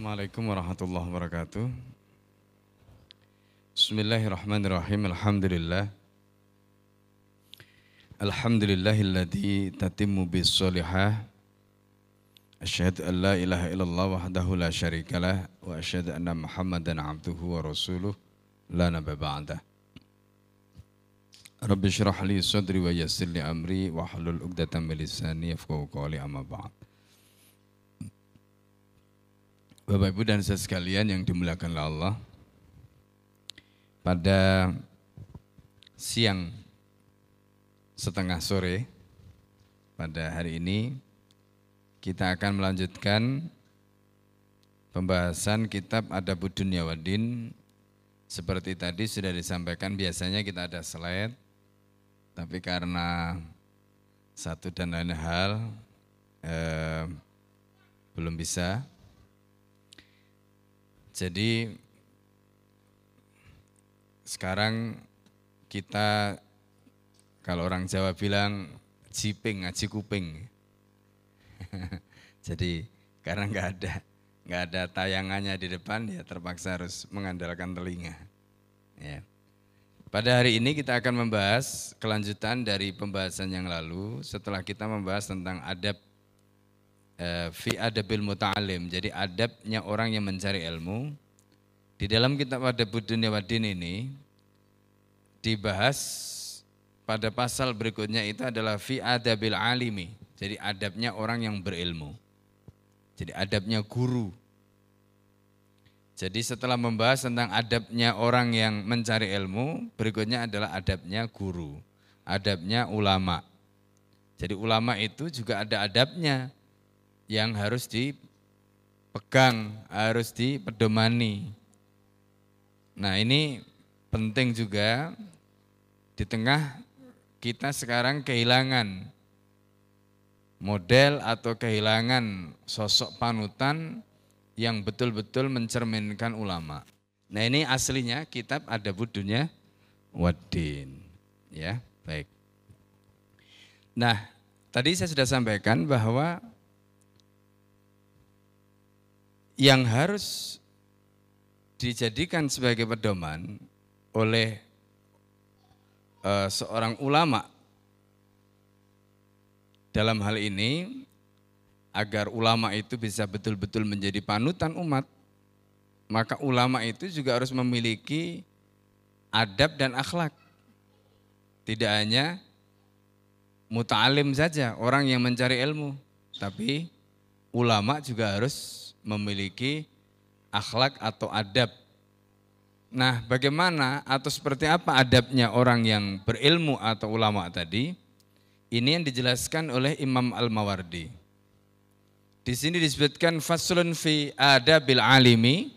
Assalamualaikum warahmatullahi wabarakatuh. Bismillahirrahmanirrahim. Alhamdulillah. Alhamdulillahilladzi tatimmu bis solihah. Asyhadu an la ilaha illallah wahdahu la syarikalah wa asyhadu anna Muhammadan abduhu wa rasuluh la nabiyya ba'dah. Rabbi syrah li sadri wa yassir li amri wa hlul 'uqdatam min lisani yafqahu qawli amma ba'd. Bapak Ibu dan saya sekalian yang dimuliakan Allah. Pada siang setengah sore pada hari ini kita akan melanjutkan pembahasan kitab Adabud Dunya Wadin. Seperti tadi sudah disampaikan biasanya kita ada slide, tapi karena satu dan lain hal eh, belum bisa. Jadi sekarang kita kalau orang Jawa bilang jiping, ngaji kuping. Jadi karena nggak ada nggak ada tayangannya di depan ya terpaksa harus mengandalkan telinga. Ya. Pada hari ini kita akan membahas kelanjutan dari pembahasan yang lalu setelah kita membahas tentang adab fi adabil muta'alim. Jadi adabnya orang yang mencari ilmu. Di dalam kitab Adabud Dunia Wadin ini dibahas pada pasal berikutnya itu adalah fi adabil alimi. Jadi adabnya orang yang berilmu. Jadi adabnya guru. Jadi setelah membahas tentang adabnya orang yang mencari ilmu, berikutnya adalah adabnya guru, adabnya ulama. Jadi ulama itu juga ada adabnya yang harus dipegang, harus dipedomani. Nah ini penting juga di tengah kita sekarang kehilangan model atau kehilangan sosok panutan yang betul-betul mencerminkan ulama. Nah ini aslinya kitab ada budunya Wadin. Ya, baik. Nah, tadi saya sudah sampaikan bahwa yang harus dijadikan sebagai pedoman oleh uh, seorang ulama dalam hal ini agar ulama itu bisa betul-betul menjadi panutan umat, maka ulama itu juga harus memiliki adab dan akhlak. Tidak hanya muta'alim saja, orang yang mencari ilmu, tapi ulama juga harus memiliki akhlak atau adab. Nah, bagaimana atau seperti apa adabnya orang yang berilmu atau ulama tadi? Ini yang dijelaskan oleh Imam Al-Mawardi. Di sini disebutkan faslun fi adabil alimi,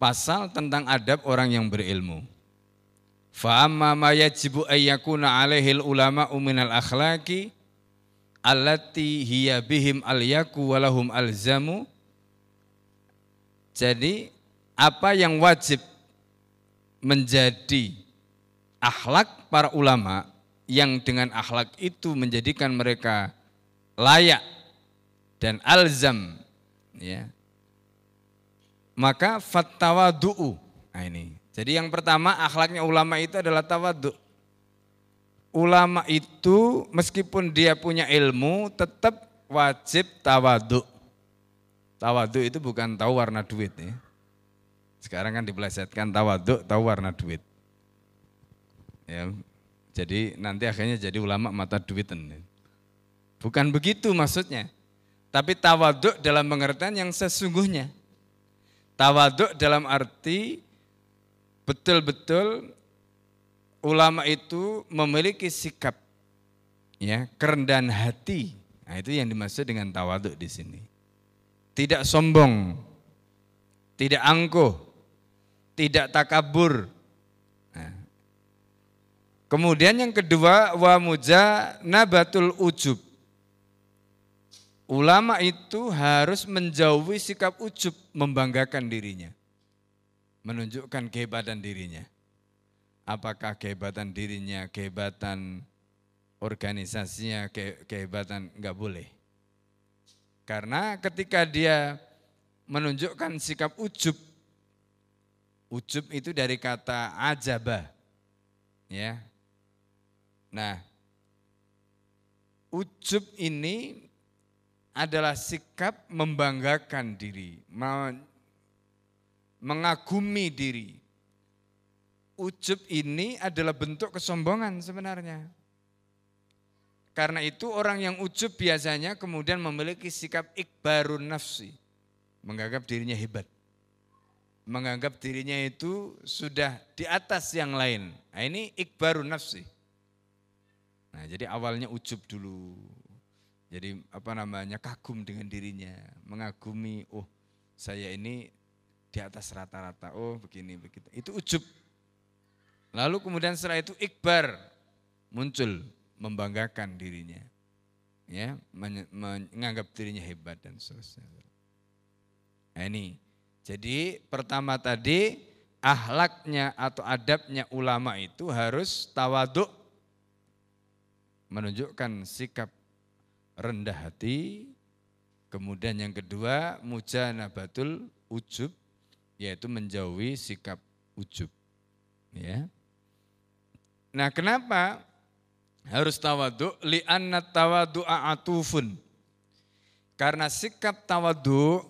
pasal tentang adab orang yang berilmu. Fa amma ma yajibu ayyakuna alaihil ulama minal akhlaqi allati hiya bihim al yaku walahum alzamu. Jadi apa yang wajib menjadi akhlak para ulama yang dengan akhlak itu menjadikan mereka layak dan alzam ya. Maka fattawadu'u nah ini. Jadi yang pertama akhlaknya ulama itu adalah tawadu ulama itu meskipun dia punya ilmu tetap wajib tawadu tawadu itu bukan tahu warna duit ya sekarang kan dipelesetkan tawadu tahu warna duit ya jadi nanti akhirnya jadi ulama mata duitan. Bukan begitu maksudnya. Tapi tawaduk dalam pengertian yang sesungguhnya. Tawaduk dalam arti betul-betul ulama itu memiliki sikap ya kerendahan hati. Nah, itu yang dimaksud dengan tawaduk di sini. Tidak sombong, tidak angkuh, tidak takabur, Kemudian yang kedua wa nabatul ujub. Ulama itu harus menjauhi sikap ujub, membanggakan dirinya. Menunjukkan kehebatan dirinya. Apakah kehebatan dirinya, kehebatan organisasinya, ke, kehebatan enggak boleh. Karena ketika dia menunjukkan sikap ujub. Ujub itu dari kata ajabah. Ya. Nah, ujub ini adalah sikap membanggakan diri, mengagumi diri. Ujub ini adalah bentuk kesombongan sebenarnya. Karena itu orang yang ujub biasanya kemudian memiliki sikap ikbarun nafsi. Menganggap dirinya hebat. Menganggap dirinya itu sudah di atas yang lain. Nah ini ikbarun nafsi. Nah jadi awalnya ujub dulu. Jadi apa namanya kagum dengan dirinya. Mengagumi, oh saya ini di atas rata-rata. Oh begini, begitu. Itu ujub. Lalu kemudian setelah itu ikbar muncul membanggakan dirinya. Ya, menganggap dirinya hebat dan seterusnya. Nah, ini. Jadi pertama tadi ahlaknya atau adabnya ulama itu harus tawaduk menunjukkan sikap rendah hati. Kemudian yang kedua mujanabatul ujub yaitu menjauhi sikap ujub. Ya. Nah, kenapa harus tawadu li anna tawadu atufun. Karena sikap tawadu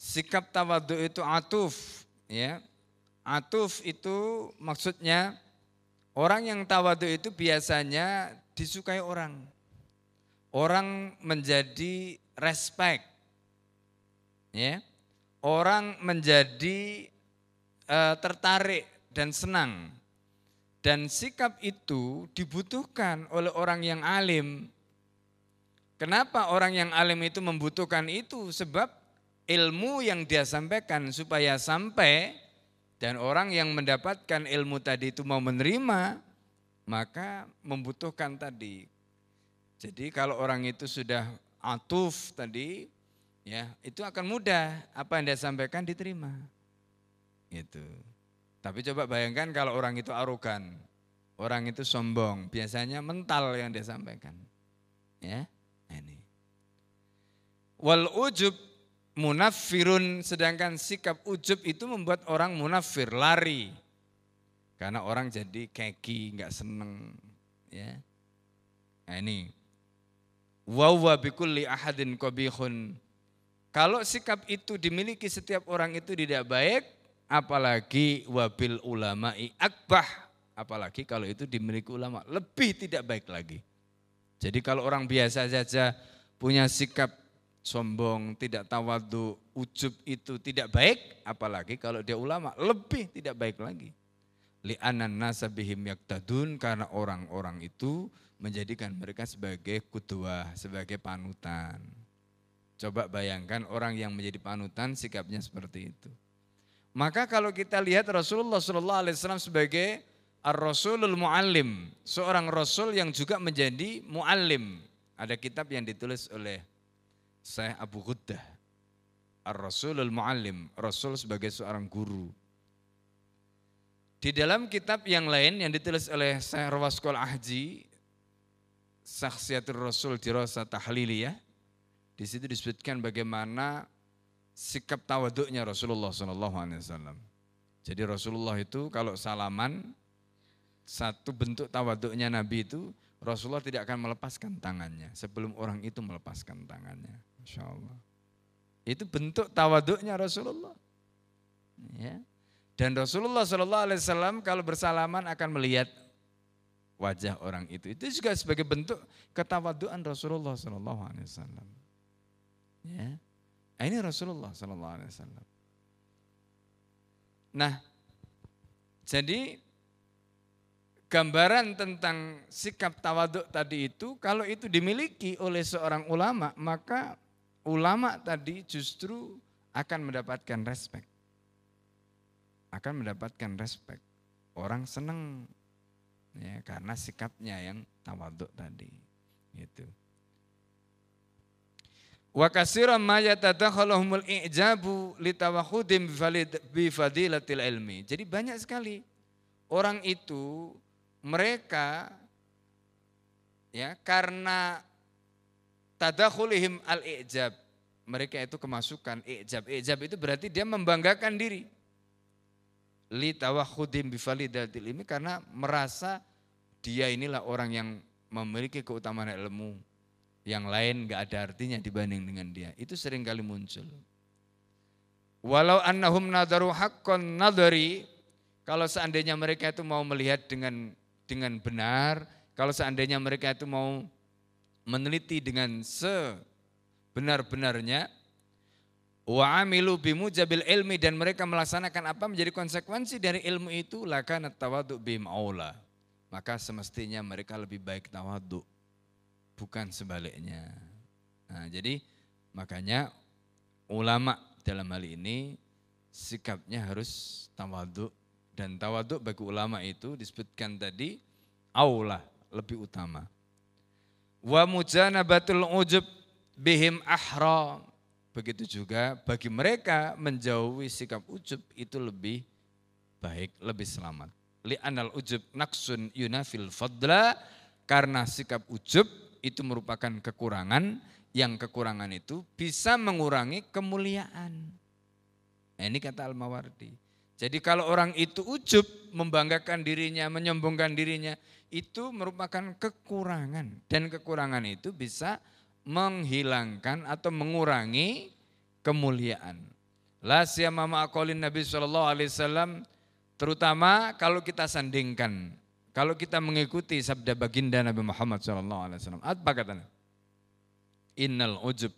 sikap tawadu itu atuf ya. Atuf itu maksudnya orang yang tawadu itu biasanya disukai orang. Orang menjadi respect. Ya. Orang menjadi uh, tertarik dan senang dan sikap itu dibutuhkan oleh orang yang alim. Kenapa orang yang alim itu membutuhkan itu? Sebab ilmu yang dia sampaikan supaya sampai dan orang yang mendapatkan ilmu tadi itu mau menerima, maka membutuhkan tadi. Jadi kalau orang itu sudah atuf tadi, ya itu akan mudah apa yang dia sampaikan diterima. Gitu. Tapi coba bayangkan kalau orang itu arogan, orang itu sombong, biasanya mental yang dia sampaikan. Ya, ini. Wal ujub munafirun, sedangkan sikap ujub itu membuat orang munafir, lari. Karena orang jadi keki, nggak seneng. Ya. Nah ini. Wawa bikulli ahadin qabihun. Kalau sikap itu dimiliki setiap orang itu tidak baik, apalagi wabil ulama'i akbah, apalagi kalau itu dimiliki ulama, lebih tidak baik lagi. Jadi kalau orang biasa saja punya sikap sombong, tidak tawadu, ujub itu tidak baik, apalagi kalau dia ulama, lebih tidak baik lagi. Li'anan nasabihim yaktadun, karena orang-orang itu menjadikan mereka sebagai kudua, sebagai panutan. Coba bayangkan orang yang menjadi panutan sikapnya seperti itu. Maka kalau kita lihat Rasulullah Shallallahu Alaihi Wasallam sebagai Ar-Rasulul Muallim, seorang Rasul yang juga menjadi muallim. Ada kitab yang ditulis oleh Syekh Abu Ghuddah, Ar-Rasulul Muallim, Rasul sebagai seorang guru. Di dalam kitab yang lain yang ditulis oleh Syekh Rawaskol Ahji, Saksiatul Rasul Dirasa Tahliliyah, di situ disebutkan bagaimana sikap tawaduknya Rasulullah SAW. Jadi Rasulullah itu kalau salaman, satu bentuk tawaduknya Nabi itu, Rasulullah tidak akan melepaskan tangannya sebelum orang itu melepaskan tangannya. Masya Allah. Itu bentuk tawaduknya Rasulullah. Ya. Dan Rasulullah SAW kalau bersalaman akan melihat wajah orang itu. Itu juga sebagai bentuk ketawaduan Rasulullah SAW. Ya. Ini Rasulullah Sallallahu Alaihi Wasallam. Nah, jadi gambaran tentang sikap tawaduk tadi itu, kalau itu dimiliki oleh seorang ulama, maka ulama tadi justru akan mendapatkan respect. Akan mendapatkan respect. Orang senang ya karena sikapnya yang tawaduk tadi. Gitu. Wa kasiran ma yatadakhaluhumul i'jabu litawahudim bi fadilatil ilmi. Jadi banyak sekali orang itu mereka ya karena tadakhulihim al-i'jab mereka itu kemasukan ijab. Ijab itu berarti dia membanggakan diri. Li tawakhudim bifalidatil ilmi karena merasa dia inilah orang yang memiliki keutamaan ilmu. Yang lain gak ada artinya dibanding dengan dia. Itu sering kali muncul. Walau annahum nadaru haqqan nadari, kalau seandainya mereka itu mau melihat dengan dengan benar, kalau seandainya mereka itu mau meneliti dengan sebenar-benarnya, wa amilu bimujabil ilmi dan mereka melaksanakan apa menjadi konsekuensi dari ilmu itu lakana tawadu bim aula maka semestinya mereka lebih baik tawaduk, bukan sebaliknya. Nah, jadi makanya ulama dalam hal ini sikapnya harus tawaduk dan tawaduk bagi ulama itu disebutkan tadi aula lebih utama. Wa mujanabatul ujub bihim ahra. Begitu juga bagi mereka menjauhi sikap ujub itu lebih baik, lebih selamat li'anal ujub naksun yunafil fadla karena sikap ujub itu merupakan kekurangan yang kekurangan itu bisa mengurangi kemuliaan. Nah, ini kata Al-Mawardi. Jadi kalau orang itu ujub, membanggakan dirinya, menyombongkan dirinya, itu merupakan kekurangan. Dan kekurangan itu bisa menghilangkan atau mengurangi kemuliaan. La siyama ma'akolin Nabi SAW Terutama kalau kita sandingkan, kalau kita mengikuti sabda baginda Nabi Muhammad SAW. Apa katanya? Innal ujub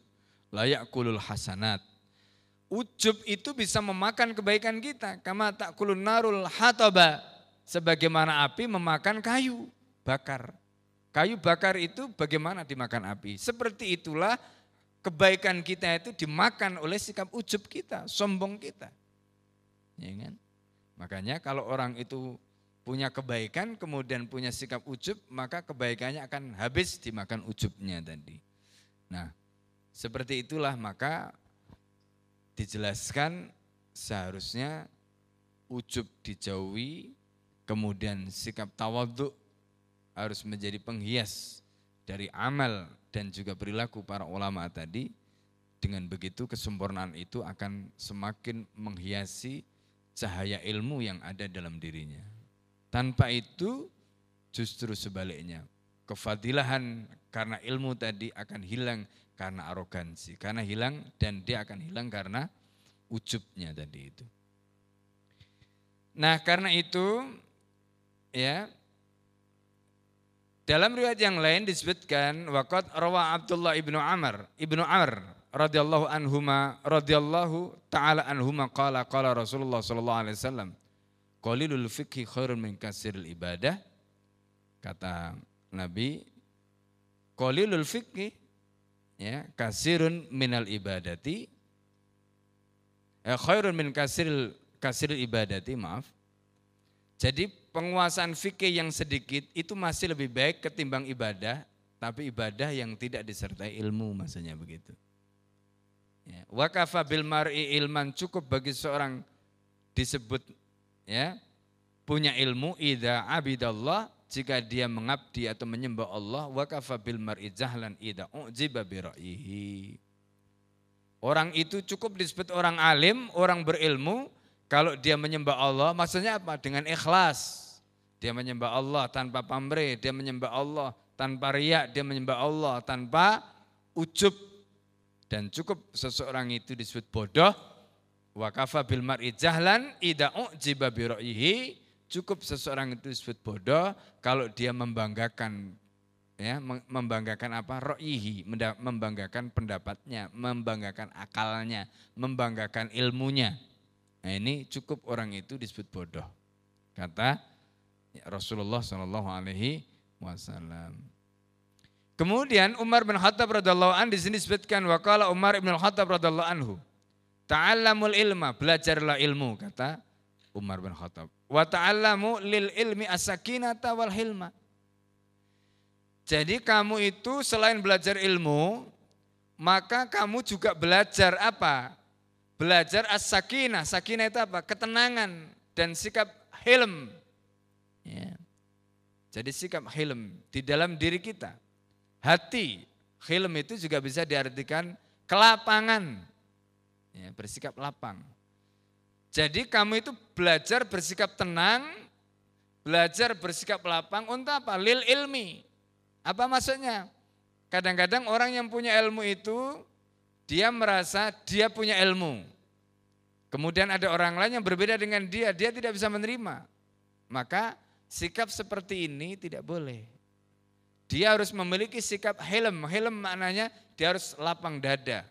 layak kulul hasanat. Ujub itu bisa memakan kebaikan kita. Kama tak kulun narul hataba. Sebagaimana api memakan kayu bakar. Kayu bakar itu bagaimana dimakan api. Seperti itulah kebaikan kita itu dimakan oleh sikap ujub kita, sombong kita. Ya kan? Makanya kalau orang itu punya kebaikan kemudian punya sikap ujub maka kebaikannya akan habis dimakan ujubnya tadi. Nah, seperti itulah maka dijelaskan seharusnya ujub dijauhi kemudian sikap tawaduk harus menjadi penghias dari amal dan juga perilaku para ulama tadi dengan begitu kesempurnaan itu akan semakin menghiasi cahaya ilmu yang ada dalam dirinya. Tanpa itu justru sebaliknya. Kefadilahan karena ilmu tadi akan hilang karena arogansi. Karena hilang dan dia akan hilang karena ujubnya tadi itu. Nah karena itu ya dalam riwayat yang lain disebutkan waqad rawa Abdullah ibnu Amr ibnu Amr radhiyallahu anhuma radhiyallahu taala anhuma qala qala Rasulullah sallallahu alaihi wasallam qalilul fikhi khairun min kasiril ibadah kata Nabi. Qalilul fikhi ya kasirun minal ibadati. Eh, khairun min kasiril kasiril ibadati maaf. Jadi penguasaan fikih yang sedikit itu masih lebih baik ketimbang ibadah tapi ibadah yang tidak disertai ilmu maksudnya begitu. Ya, wakafa bil mar'i ilman cukup bagi seorang disebut ya punya ilmu ida abidallah jika dia mengabdi atau menyembah Allah wakafa bil mar'i jahlan ida ujiba Orang itu cukup disebut orang alim, orang berilmu kalau dia menyembah Allah, maksudnya apa? Dengan ikhlas. Dia menyembah Allah tanpa pamrih, dia menyembah Allah tanpa riak, dia menyembah Allah tanpa ujub dan cukup seseorang itu disebut bodoh wa kafa bil mar'i jahlan idza ujiba bi ra'yihi. Cukup seseorang itu disebut bodoh kalau dia membanggakan ya membanggakan apa? Ra'yihi membanggakan pendapatnya membanggakan akalnya membanggakan ilmunya. Nah ini cukup orang itu disebut bodoh. Kata Rasulullah Shallallahu alaihi wasallam. Kemudian Umar bin Khattab radhiallahu an di sini disebutkan wakala Umar bin Khattab radhiallahu anhu. Ta'allamul ilma, belajarlah ilmu kata Umar bin Khattab. Wa ta'allamu lil ilmi as-sakinata wal hilma. Jadi kamu itu selain belajar ilmu, maka kamu juga belajar apa? Belajar as-sakinah. Sakinah itu apa? Ketenangan dan sikap hilm. Ya. Jadi sikap hilm di dalam diri kita. Hati, hilm itu juga bisa diartikan kelapangan. Ya, bersikap lapang. Jadi kamu itu belajar bersikap tenang, belajar bersikap lapang untuk apa? Lil ilmi. Apa maksudnya? Kadang-kadang orang yang punya ilmu itu dia merasa dia punya ilmu. Kemudian ada orang lain yang berbeda dengan dia, dia tidak bisa menerima. Maka sikap seperti ini tidak boleh. Dia harus memiliki sikap helm. Helm maknanya dia harus lapang dada.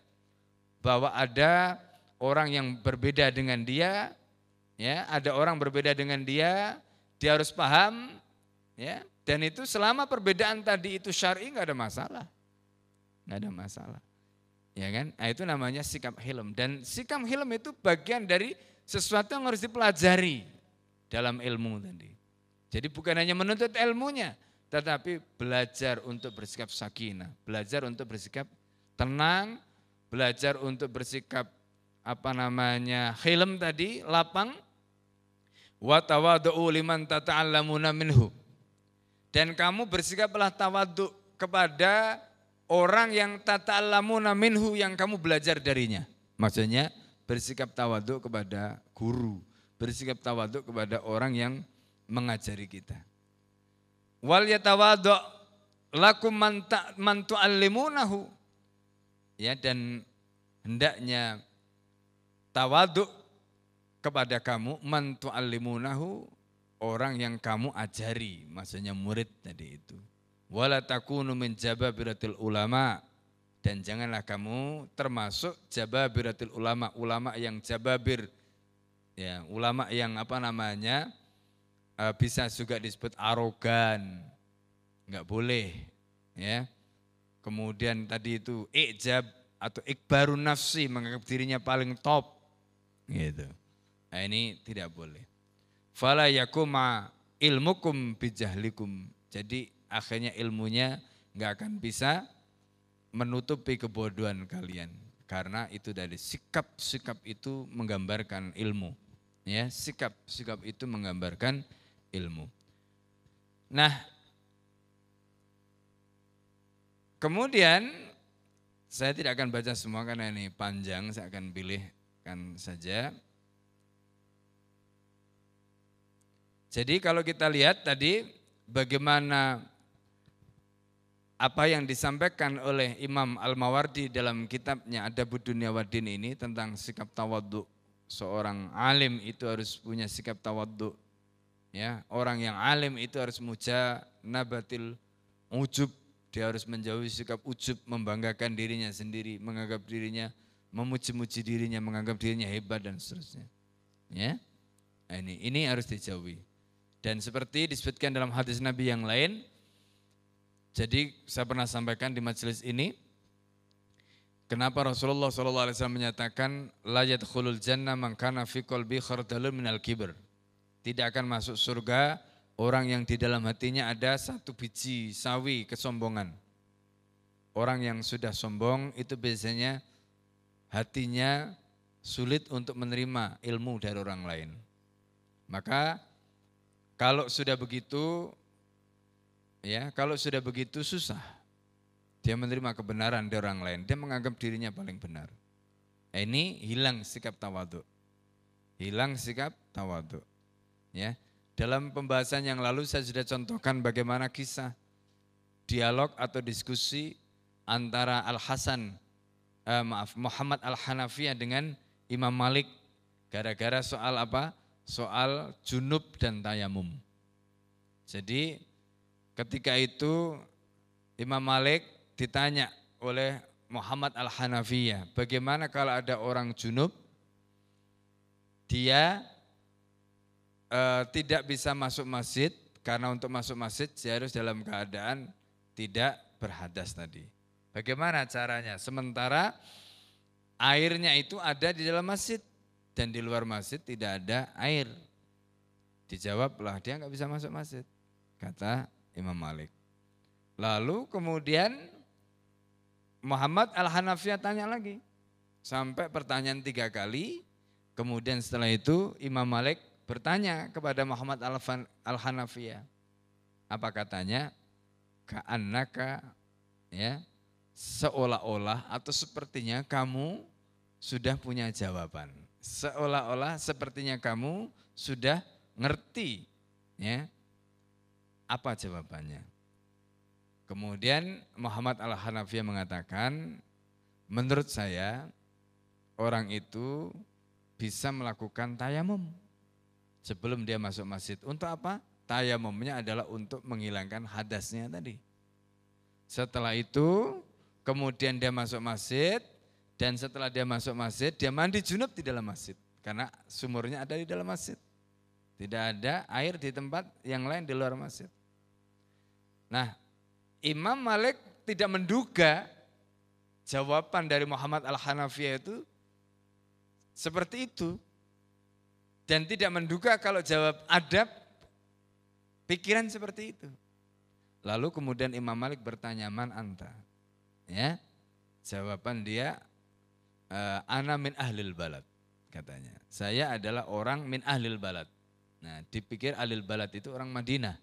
Bahwa ada orang yang berbeda dengan dia, ya, ada orang berbeda dengan dia, dia harus paham, ya. Dan itu selama perbedaan tadi itu syar'i nggak ada masalah. nggak ada masalah. Ya kan? Nah, itu namanya sikap hilm dan sikap hilm itu bagian dari sesuatu yang harus dipelajari dalam ilmu tadi. Jadi bukan hanya menuntut ilmunya, tetapi belajar untuk bersikap sakinah, belajar untuk bersikap tenang, belajar untuk bersikap apa namanya hilm tadi, lapang, wa tawadu'u liman tata'allamuna minhu. Dan kamu bersikaplah tawadu kepada orang yang tata'allamuna minhu yang kamu belajar darinya. Maksudnya bersikap tawaduk kepada guru, bersikap tawaduk kepada orang yang mengajari kita. Wal yatawadhu lakum man. Ya dan hendaknya tawaduk kepada kamu man tu'allimunahu orang yang kamu ajari, maksudnya murid tadi itu. Wala takunu min jababiratil ulama dan janganlah kamu termasuk jababiratil ulama, ulama yang jababir ya, ulama yang apa namanya? Eh, bisa juga disebut arogan, nggak boleh, ya. Kemudian tadi itu ijab atau ikbarun nafsi menganggap dirinya paling top, gitu. Nah ini tidak boleh. Fala yakuma ilmukum bijahlikum. Jadi akhirnya ilmunya nggak akan bisa menutupi kebodohan kalian karena itu dari sikap-sikap itu menggambarkan ilmu ya sikap-sikap itu menggambarkan ilmu. Nah, kemudian saya tidak akan baca semua karena ini panjang, saya akan pilihkan saja. Jadi kalau kita lihat tadi bagaimana apa yang disampaikan oleh Imam Al-Mawardi dalam kitabnya Ada Dunia Wadin ini tentang sikap tawaduk. Seorang alim itu harus punya sikap tawaduk Ya, orang yang alim itu harus muja nabatil ujub, dia harus menjauhi sikap ujub, membanggakan dirinya sendiri, menganggap dirinya memuji-muji dirinya, menganggap dirinya hebat dan seterusnya. Ya. Nah, ini ini harus dijauhi. Dan seperti disebutkan dalam hadis Nabi yang lain, jadi saya pernah sampaikan di majelis ini, Kenapa Rasulullah SAW menyatakan la yadkhulul jannah man kana fi qalbi khardalun minal kibr tidak akan masuk surga orang yang di dalam hatinya ada satu biji sawi kesombongan. Orang yang sudah sombong itu biasanya hatinya sulit untuk menerima ilmu dari orang lain. Maka kalau sudah begitu ya, kalau sudah begitu susah dia menerima kebenaran dari orang lain. Dia menganggap dirinya paling benar. Ini hilang sikap tawaduk. Hilang sikap tawaduk. Ya, dalam pembahasan yang lalu saya sudah contohkan bagaimana kisah dialog atau diskusi antara Al Hasan, eh, maaf Muhammad Al Hanafiyah dengan Imam Malik gara-gara soal apa? Soal junub dan tayamum. Jadi ketika itu Imam Malik ditanya oleh Muhammad Al Hanafiyah, bagaimana kalau ada orang junub dia uh, tidak bisa masuk masjid karena untuk masuk masjid dia harus dalam keadaan tidak berhadas tadi. Bagaimana caranya? Sementara airnya itu ada di dalam masjid dan di luar masjid tidak ada air. Dijawablah dia nggak bisa masuk masjid, kata Imam Malik. Lalu kemudian Muhammad Al-Hanafiyah tanya lagi. Sampai pertanyaan tiga kali, kemudian setelah itu Imam Malik bertanya kepada Muhammad Al-Hanafiyah. Apa katanya? Ka'annaka ya seolah-olah atau sepertinya kamu sudah punya jawaban. Seolah-olah sepertinya kamu sudah ngerti ya apa jawabannya. Kemudian Muhammad Al-Hanafiyah mengatakan, menurut saya orang itu bisa melakukan tayamum sebelum dia masuk masjid. Untuk apa? Tayamumnya adalah untuk menghilangkan hadasnya tadi. Setelah itu, kemudian dia masuk masjid, dan setelah dia masuk masjid, dia mandi junub di dalam masjid. Karena sumurnya ada di dalam masjid. Tidak ada air di tempat yang lain di luar masjid. Nah, Imam Malik tidak menduga jawaban dari Muhammad Al-Hanafiyah itu seperti itu. Dan tidak menduga kalau jawab adab, pikiran seperti itu. Lalu kemudian Imam Malik bertanya, man anta? Ya, jawaban dia, eh, ana min ahlil balad, katanya. Saya adalah orang min ahlil balad. Nah, dipikir ahlil balad itu orang Madinah.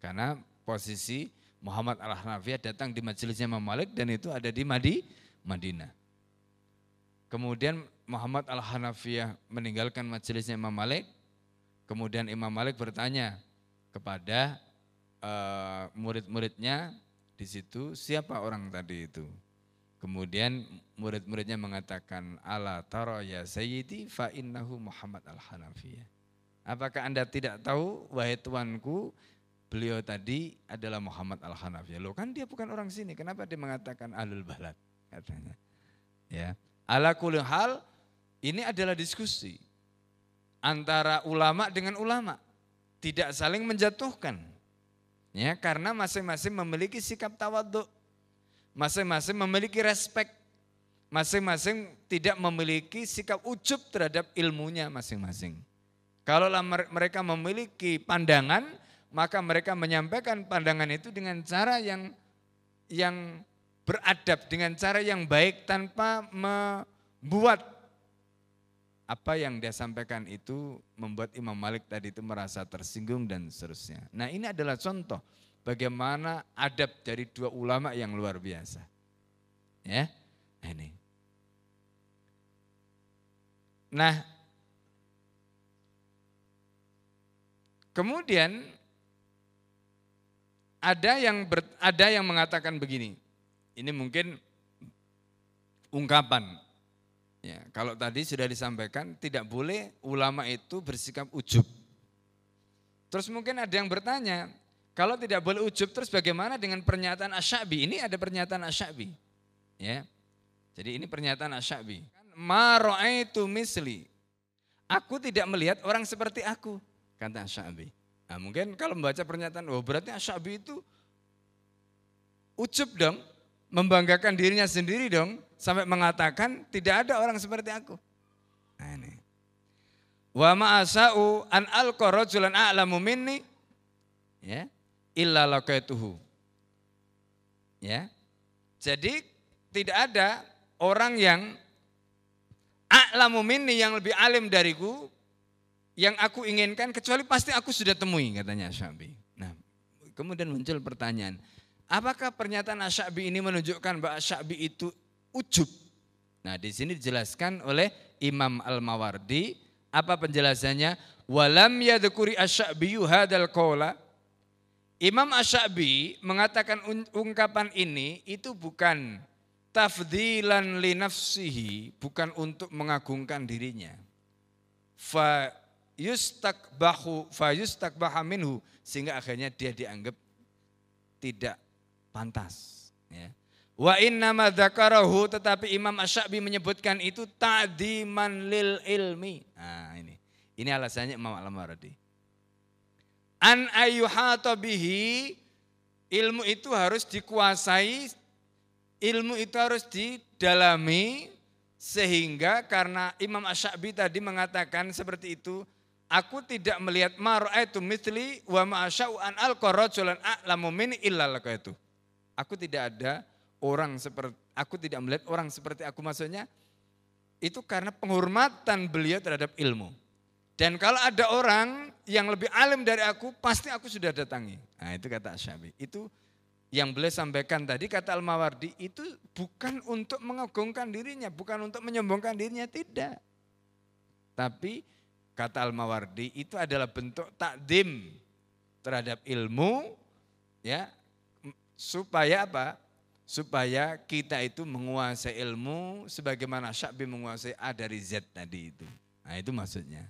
Karena posisi Muhammad Al-Hanafiyah datang di majelisnya Imam Malik dan itu ada di Madi, Madinah. Kemudian Muhammad Al-Hanafiyah meninggalkan majelisnya Imam Malik. Kemudian Imam Malik bertanya kepada uh, murid-muridnya di situ siapa orang tadi itu. Kemudian murid-muridnya mengatakan ala taro ya sayyidi fa innahu Muhammad Al-Hanafiyah. Apakah Anda tidak tahu wahai tuanku beliau tadi adalah Muhammad Al-Hanafi. Loh kan dia bukan orang sini, kenapa dia mengatakan alul balad katanya. Ya. Ala kulli hal ini adalah diskusi antara ulama dengan ulama. Tidak saling menjatuhkan. Ya, karena masing-masing memiliki sikap tawaduk. Masing-masing memiliki respek. Masing-masing tidak memiliki sikap ujub terhadap ilmunya masing-masing. Kalau mereka memiliki pandangan, maka mereka menyampaikan pandangan itu dengan cara yang yang beradab, dengan cara yang baik tanpa membuat apa yang dia sampaikan itu membuat Imam Malik tadi itu merasa tersinggung dan seterusnya. Nah ini adalah contoh bagaimana adab dari dua ulama yang luar biasa. Ya, nah, ini. Nah, kemudian ada yang ber, ada yang mengatakan begini. Ini mungkin ungkapan. Ya, kalau tadi sudah disampaikan tidak boleh ulama itu bersikap ujub. Terus mungkin ada yang bertanya, kalau tidak boleh ujub terus bagaimana dengan pernyataan Asyabi? Ini ada pernyataan Asyabi. Ya. Jadi ini pernyataan Asyabi. Ma itu misli. Aku tidak melihat orang seperti aku, kata Asyabi. Nah mungkin kalau membaca pernyataan, oh berarti Asyabi itu ucup dong, membanggakan dirinya sendiri dong, sampai mengatakan tidak ada orang seperti aku. Nah ini. Wa ma'asa'u an alqa rajulan a'lamu minni ya illa laqaituhu. Ya. Jadi tidak ada orang yang a'lamu minni yang lebih alim dariku yang aku inginkan kecuali pasti aku sudah temui katanya Syabi. Nah, kemudian muncul pertanyaan, apakah pernyataan Asyabi ini menunjukkan bahwa Asyabi itu ujub? Nah, di sini dijelaskan oleh Imam Al-Mawardi apa penjelasannya? Walam yadhkuri Asyabi hadal qawla. Imam Asyabi mengatakan ungkapan ini itu bukan tafdilan li nafsihi, bukan untuk mengagungkan dirinya. Fa yustakbahu fa yustakbaha minhu sehingga akhirnya dia dianggap tidak pantas ya. Wa inna dzakarahu tetapi Imam Asy-Sya'bi menyebutkan itu ta'diman lil ilmi. Nah, ini. Ini alasannya Imam Al-Maradi. An ayyuhata bihi ilmu itu harus dikuasai, ilmu itu harus didalami sehingga karena Imam Asy-Sya'bi tadi mengatakan seperti itu, Aku tidak melihat mar'aitu mithli wa ma'asya'u an alqa rajulan a'lamu min illa itu. Aku tidak ada orang seperti aku tidak melihat orang seperti aku maksudnya itu karena penghormatan beliau terhadap ilmu. Dan kalau ada orang yang lebih alim dari aku, pasti aku sudah datangi. Nah itu kata Asyabi. Itu yang beliau sampaikan tadi kata Al-Mawardi itu bukan untuk mengagungkan dirinya, bukan untuk menyombongkan dirinya, tidak. Tapi kata Al-Mawardi itu adalah bentuk takdim terhadap ilmu ya supaya apa? Supaya kita itu menguasai ilmu sebagaimana Syabi menguasai A dari Z tadi itu. Nah, itu maksudnya.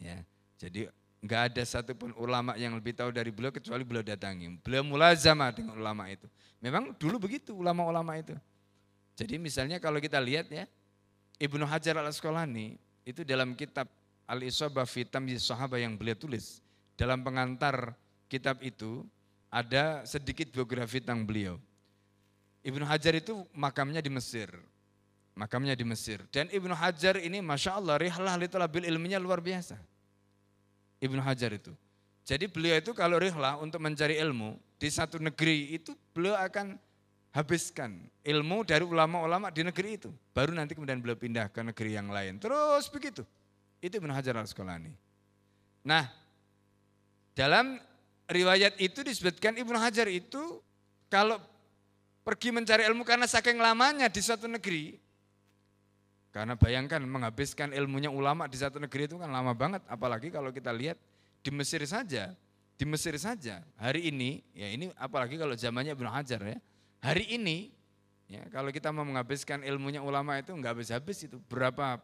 Ya. Jadi Enggak ada satupun ulama yang lebih tahu dari beliau kecuali beliau datangi. Beliau mulazama dengan ulama itu. Memang dulu begitu ulama-ulama itu. Jadi misalnya kalau kita lihat ya, Ibnu Hajar al-Asqalani itu dalam kitab Al-Isabah fi Tamyiz yang beliau tulis, dalam pengantar kitab itu ada sedikit biografi tentang beliau. Ibnu Hajar itu makamnya di Mesir. Makamnya di Mesir. Dan Ibnu Hajar ini Masya Allah, rihlah li talabil ilminya luar biasa Ibnu Hajar itu. Jadi beliau itu kalau rihlah untuk mencari ilmu di satu negeri itu beliau akan habiskan ilmu dari ulama-ulama di negeri itu. Baru nanti kemudian beliau pindah ke negeri yang lain. Terus begitu. Itu Ibnu Hajar al-Asqalani. Nah, dalam riwayat itu disebutkan Ibnu Hajar itu kalau pergi mencari ilmu karena saking lamanya di satu negeri, karena bayangkan menghabiskan ilmunya ulama di satu negeri itu kan lama banget, apalagi kalau kita lihat di Mesir saja, di Mesir saja hari ini, ya ini apalagi kalau zamannya Ibnu Hajar ya, hari ini ya kalau kita mau menghabiskan ilmunya ulama itu nggak habis-habis itu berapa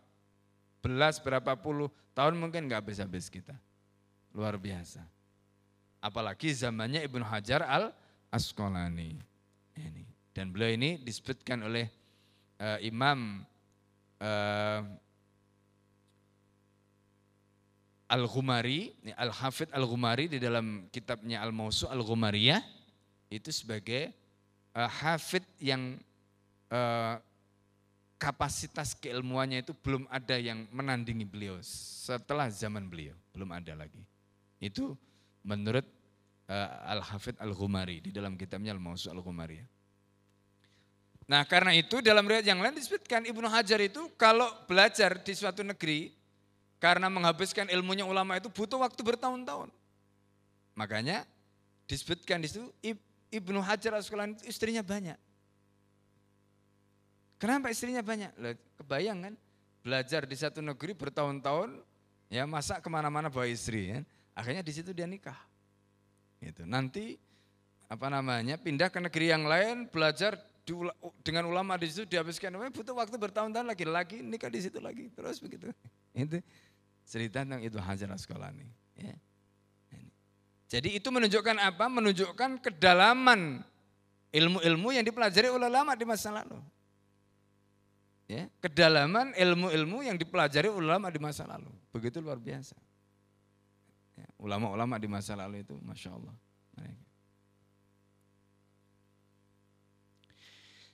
belas, berapa puluh tahun mungkin nggak habis-habis kita, luar biasa. Apalagi zamannya Ibnu Hajar al Asqalani ini. Dan beliau ini disebutkan oleh uh, Imam uh, Al-Ghumari, Al-Hafidh Al-Ghumari di dalam kitabnya Al-Mausu Al-Ghumariyah itu sebagai uh, hafid yang uh, kapasitas keilmuannya itu belum ada yang menandingi beliau setelah zaman beliau, belum ada lagi. Itu menurut uh, Al-Hafidh Al-Ghumari di dalam kitabnya Al-Mausu Al-Ghumariyah. Nah karena itu dalam riwayat yang lain disebutkan Ibnu Hajar itu kalau belajar di suatu negeri karena menghabiskan ilmunya ulama itu butuh waktu bertahun-tahun. Makanya disebutkan di situ Ibnu Hajar Asqalani itu istrinya banyak. Kenapa istrinya banyak? Kebayang kan? Belajar di satu negeri bertahun-tahun, ya masa ke mana-mana bawa istri, ya. akhirnya di situ dia nikah. Gitu. Nanti apa namanya pindah ke negeri yang lain belajar dengan ulama di situ dihabiskan butuh waktu bertahun-tahun lagi lagi nikah di situ lagi terus begitu itu cerita tentang itu Hajar Asqalani ya. Jadi itu menunjukkan apa? Menunjukkan kedalaman ilmu-ilmu yang dipelajari oleh ulama di masa lalu. Ya, kedalaman ilmu-ilmu yang dipelajari ulama di masa lalu. Begitu luar biasa. Ya, ulama-ulama di masa lalu itu Masya Allah.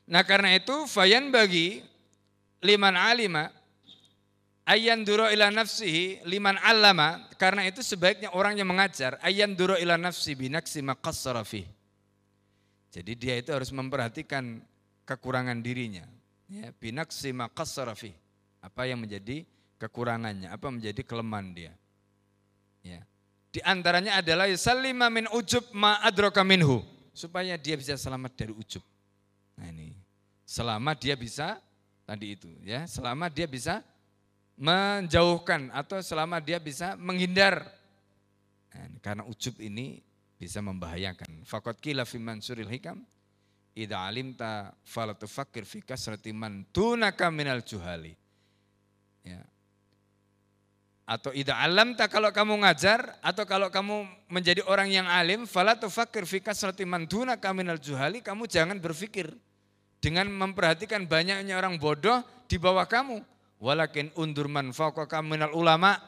Nah karena itu fayan bagi liman alima ayan duro ila nafsihi liman alama karena itu sebaiknya orang yang mengajar ayan duro ila nafsi binaksi maqassara Jadi dia itu harus memperhatikan kekurangan dirinya ya binaksi maqassara Apa yang menjadi kekurangannya, apa menjadi kelemahan dia. Ya. Di antaranya adalah yusallima min ujub ma adraka minhu supaya dia bisa selamat dari ujub. Nah ini, selama dia bisa tadi itu ya, selama dia bisa menjauhkan atau selama dia bisa menghindar. Nah, karena ujub ini bisa membahayakan. Fakot kila fi mansuril hikam, Ida alimta falatu fakir fi kasrati man tunaka minal juhali. Ya. Atau ida alamta kalau kamu ngajar atau kalau kamu menjadi orang yang alim falatu fakir fi kasrati man tunaka minal juhali, kamu jangan berpikir dengan memperhatikan banyaknya orang bodoh di bawah kamu. Walakin undur man fauqaka minal ulama.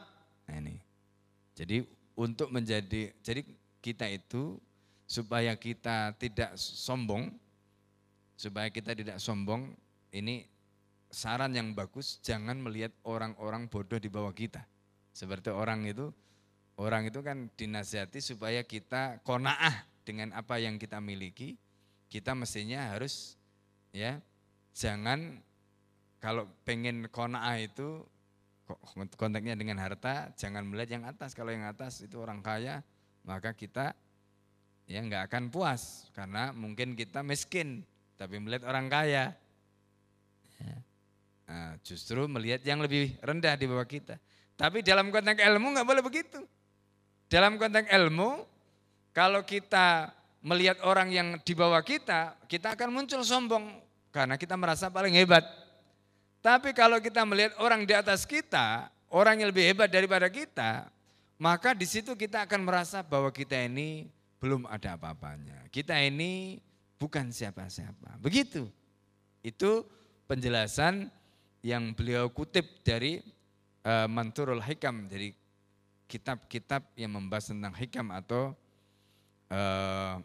Nah ini. Jadi untuk menjadi jadi kita itu supaya kita tidak sombong, supaya kita tidak sombong, ini saran yang bagus jangan melihat orang-orang bodoh di bawah kita. Seperti orang itu, orang itu kan dinasihati supaya kita konaah dengan apa yang kita miliki, kita mestinya harus ya jangan kalau pengen kona'ah itu konteksnya dengan harta jangan melihat yang atas kalau yang atas itu orang kaya maka kita ya nggak akan puas karena mungkin kita miskin tapi melihat orang kaya. Ya. Nah, justru melihat yang lebih rendah di bawah kita. Tapi dalam konteks ilmu nggak boleh begitu. Dalam konteks ilmu, kalau kita melihat orang yang di bawah kita, kita akan muncul sombong karena kita merasa paling hebat. Tapi kalau kita melihat orang di atas kita, orang yang lebih hebat daripada kita, maka di situ kita akan merasa bahwa kita ini belum ada apa-apanya. Kita ini bukan siapa-siapa. Begitu. Itu penjelasan yang beliau kutip dari uh, Manturul Hikam, dari kitab-kitab yang membahas tentang hikam atau uh,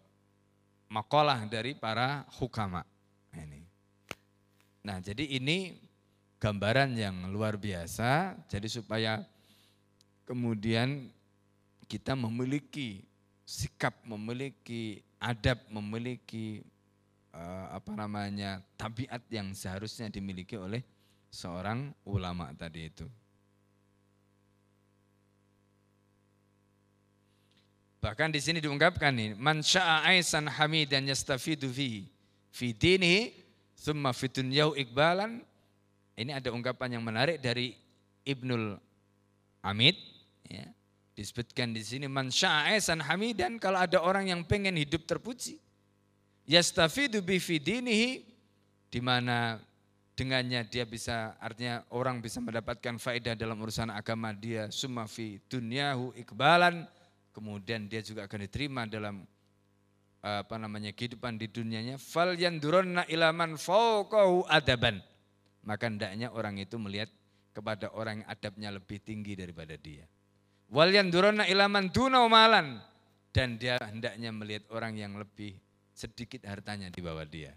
makalah dari para hukama. Ini. Nah, jadi ini gambaran yang luar biasa. Jadi supaya kemudian kita memiliki sikap, memiliki adab, memiliki uh, apa namanya tabiat yang seharusnya dimiliki oleh seorang ulama tadi itu. Bahkan di sini diungkapkan nih, man syaa aisan hamidan yastafidu fi fi dinihi thumma fi dunyahu ikbalan ini ada ungkapan yang menarik dari Ibnul Amid. Ya. Disebutkan di sini man sya'esan hamidan kalau ada orang yang pengen hidup terpuji. Yastafidu bifidinihi di mana dengannya dia bisa artinya orang bisa mendapatkan faedah dalam urusan agama dia summa fi dunyahu ikbalan kemudian dia juga akan diterima dalam apa namanya kehidupan di dunianya fal yandurunna ilaman fauqahu adaban maka hendaknya orang itu melihat kepada orang yang adabnya lebih tinggi daripada dia. Wal yanduruna ilaman duna malan dan dia hendaknya melihat orang yang lebih sedikit hartanya di bawah dia.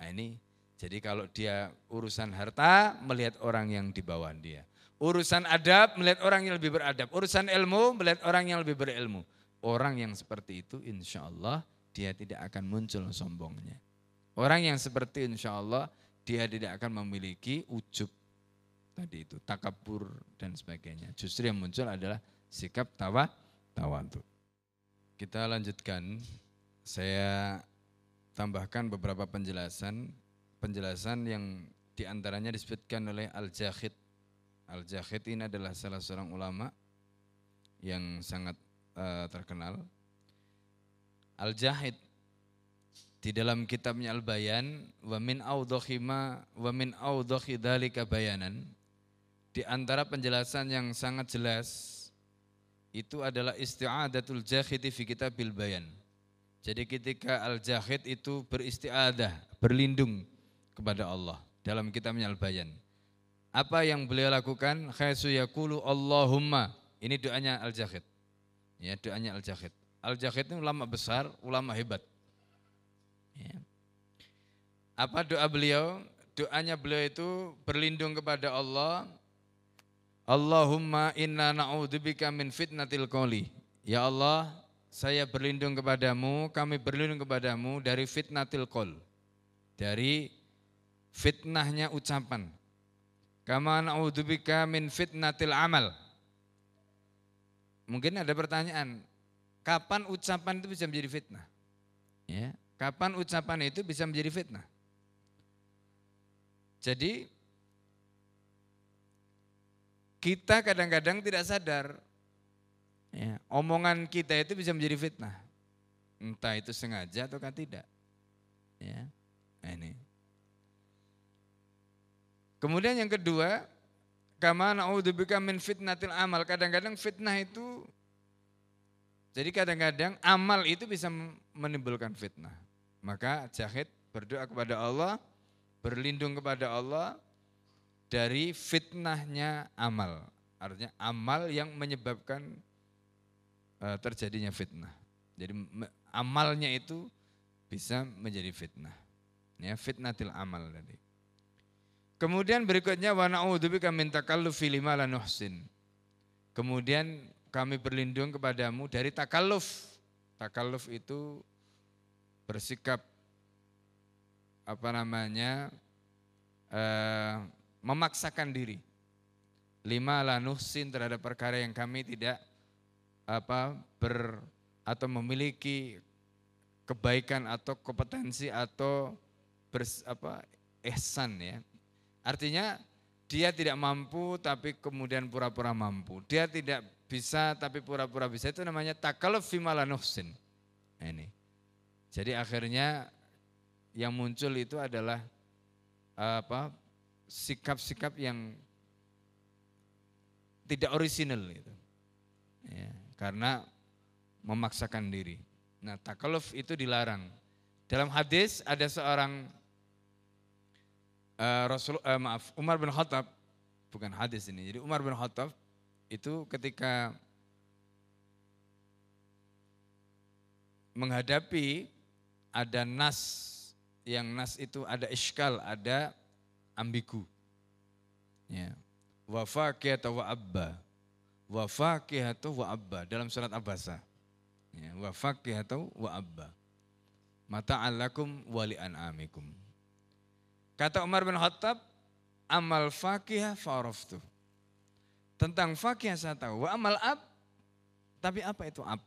Nah ini jadi kalau dia urusan harta melihat orang yang di bawah dia. Urusan adab melihat orang yang lebih beradab. Urusan ilmu melihat orang yang lebih berilmu. Orang yang seperti itu insya Allah dia tidak akan muncul sombongnya. Orang yang seperti insya Allah dia tidak akan memiliki ujub tadi itu, takabur dan sebagainya. Justru yang muncul adalah sikap tawa tawadhu. Kita lanjutkan. Saya tambahkan beberapa penjelasan, penjelasan yang di antaranya disebutkan oleh Al-Jahid. Al-Jahid ini adalah salah seorang ulama yang sangat uh, terkenal. Al-Jahid di dalam kitabnya Al-Bayan wa min audhima wa min bayanan di antara penjelasan yang sangat jelas itu adalah isti'adatul jahid fi kitabil bayan. Jadi ketika al-jahid itu beristiadah, berlindung kepada Allah dalam kitabnya Al-Bayan. Apa yang beliau lakukan? Khaisu yaqulu Allahumma. Ini doanya al-jahid. Ya, doanya al-jahid. Al-jahid itu ulama besar, ulama hebat Ya. Apa doa beliau? Doanya beliau itu berlindung kepada Allah. Allahumma inna na'udzubika min fitnatil qoli. Ya Allah, saya berlindung kepadamu, kami berlindung kepadamu dari fitnatil qol. Dari fitnahnya ucapan. Kama na'udzubika min fitnatil amal. Mungkin ada pertanyaan, kapan ucapan itu bisa menjadi fitnah? Ya, Kapan ucapan itu bisa menjadi fitnah? Jadi kita kadang-kadang tidak sadar ya, omongan kita itu bisa menjadi fitnah. Entah itu sengaja atau tidak. Ya. Nah ini. Kemudian yang kedua, kama na'udzubika min fitnatil amal. Kadang-kadang fitnah itu jadi kadang-kadang amal itu bisa menimbulkan fitnah. Maka Jahid berdoa kepada Allah, berlindung kepada Allah dari fitnahnya amal. Artinya amal yang menyebabkan uh, terjadinya fitnah. Jadi amalnya itu bisa menjadi fitnah. Ya, fitnatil amal tadi. Kemudian berikutnya wa na'udzubika min takallufi lima la nuhsin. Kemudian kami berlindung kepadamu dari takalluf. Takalluf itu bersikap apa namanya eh, memaksakan diri. Lima lanuhsin terhadap perkara yang kami tidak apa ber atau memiliki kebaikan atau kompetensi atau bers, apa ihsan ya. Artinya dia tidak mampu tapi kemudian pura-pura mampu. Dia tidak bisa tapi pura-pura bisa itu namanya takaluf fi Nah, ini. Jadi akhirnya yang muncul itu adalah apa sikap-sikap yang tidak orisinal itu. Ya, karena memaksakan diri. Nah, takaluf itu dilarang. Dalam hadis ada seorang uh, Rasul uh, maaf Umar bin Khattab bukan hadis ini. Jadi Umar bin Khattab itu ketika menghadapi ada nas yang nas itu ada iskal, ada ambigu. Ya. Wa atau wa abba. Wa atau wa abba dalam surat Abasa. Ya, wa atau wa abba. Mata'allakum wali an'amikum. Kata Umar bin Khattab, amal fakihah fa'araftu. Tentang fakihah saya tahu. Wa amal ab, tapi apa itu ab?